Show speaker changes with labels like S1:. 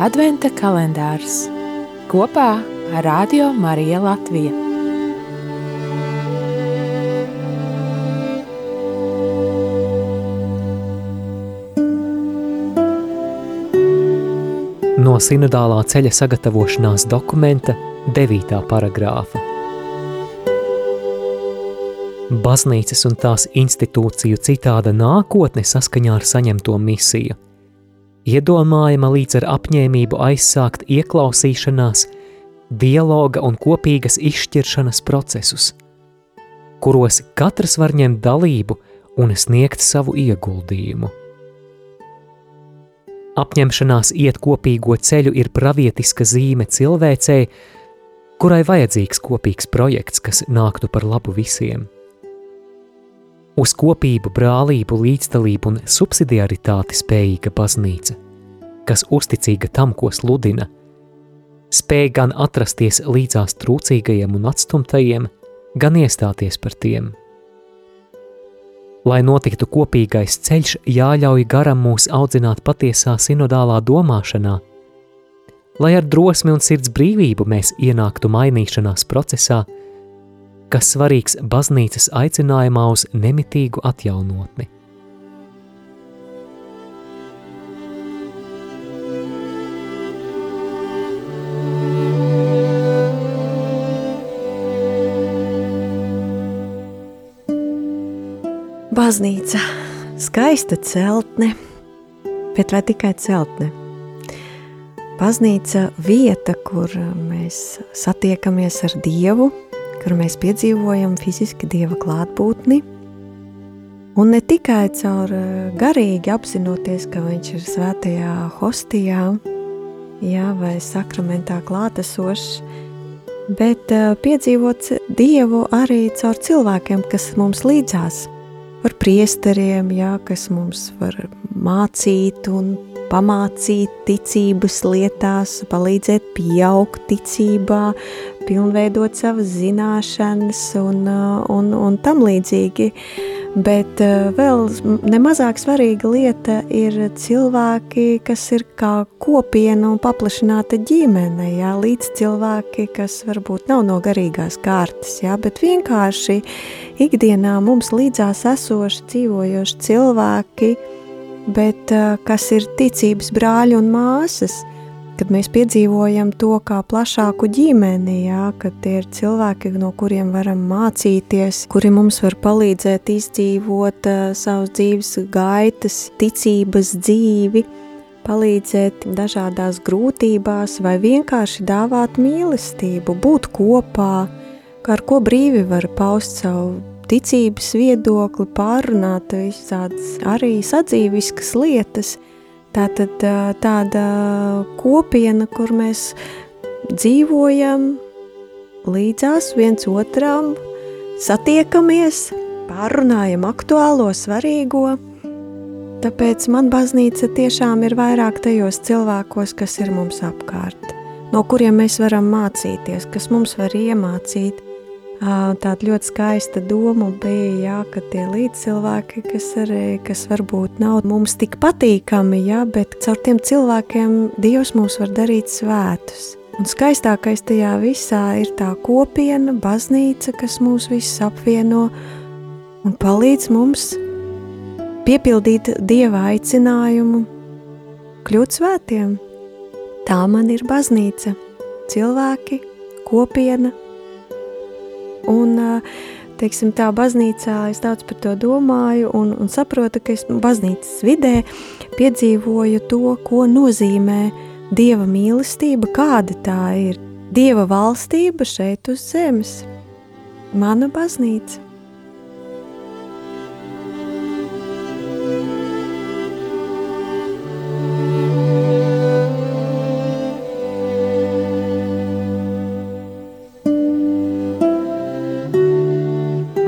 S1: Adventa kalendārs kopā ar Radio Mariju Latviju.
S2: No sinodālā ceļa sagatavošanās dokumenta 9. paragrāfa. Baznīcas un tās institūciju citāda nākotne saskaņā ar saņemto misiju. Iedomājama līdz ar apņēmību aizsākt ieklausīšanās, dialoga un kopīgas izšķiršanas procesus, kuros katrs var ņemt dalību un sniegt savu ieguldījumu. Apņemšanās iet kopīgo ceļu ir pravietiska zīme cilvēcei, kurai vajadzīgs kopīgs projekts, kas nāktu par labu visiem – uz kopību, brālību, līdzdalību un subsidiaritāti spējīga baznīca, kas uzticīga tam, ko sludina, spēj gan atrasties līdzās trūcīgajiem un atstumtajiem, gan iestāties par tiem. Lai notiktu kopīgais ceļš, jāļauj garam mūs audzināt patiesā sinodālā domāšanā, lai ar drosmi un sirds brīvību mēs ienāktu mainīšanās procesā, kas svarīgs baznīcas aicinājumā uz nemitīgu atjaunotni.
S3: Baznīca, skaista celtne, bet vai tikai celtne? Baznīca vieta, kur mēs satiekamies ar Dievu, kur mēs piedzīvojam fiziski Dieva klātbūtni, un ne tikai caur eh, garīgi apzinoties, ka Viņš ir svētajā hostijā, jā, vai sakramentā klātesošs, bet uh, piedzīvot Dievu arī caur cilvēkiem, kas mums līdzās, par priesteriem, jā, kas mums var mācīt un pamācīt ticības lietās, palīdzēt pieaugt ticībā, pilnveidot savas zināšanas un, uh, un, un tam līdzīgi. Bet uh, vēl nemazāk svarīga lieta ir cilvēki, kas ir kā kopiena un paplašināta ģimene, jā, līdz cilvēki, kas varbūt nav no garīgās kārtas, jā, bet vienkārši ikdienā mums līdzās esoši dzīvojoši cilvēki, bet uh, kas ir ticības brāļi un māsas, kad mēs piedzīvojam to kā plašāku ģimeni, jā, kad tie ir cilvēki, no kuriem varam mācīties, kuri mums var palīdzēt izdzīvot uh, savus dzīves gaitas, ticības dzīvi, palīdzēt dažādās grūtībās vai vienkārši dāvāt mīlestību, būt kopā, ar ko brīvi var paust savu ticības viedokli, pārunāt visādas arī sadzīviskas lietas. Tātad tāda kopiena, kur mēs dzīvojam līdzās viens otram, satiekamies, pārunājam aktuālo, svarīgo. Tāpēc man baznīca tiešām ir vairāk tajos cilvēkos, kas ir mums apkārt, no kuriem mēs varam mācīties, kas mums var iemācīt, Tāda ļoti skaista doma bija, jā, ka tie līdzcilvēki, kas, arī, kas varbūt nav mums tik patīkami, jā, bet caur tiem cilvēkiem Dievs mūs var darīt svētus. Un skaistākais tajā visā ir tā kopiena, baznīca, kas mūs visus apvieno un palīdz mums piepildīt Dieva aicinājumu, kļūt svētiem. Tā man ir baznīca, cilvēki, kopiena, Un, teiksim, tā baznīcā es daudz par to domāju un, un saprotu, ka es baznīcas vidē piedzīvoju to, ko nozīmē Dieva mīlestība, kāda tā ir. Dieva valstība šeit uz zemes. Mana baznīca.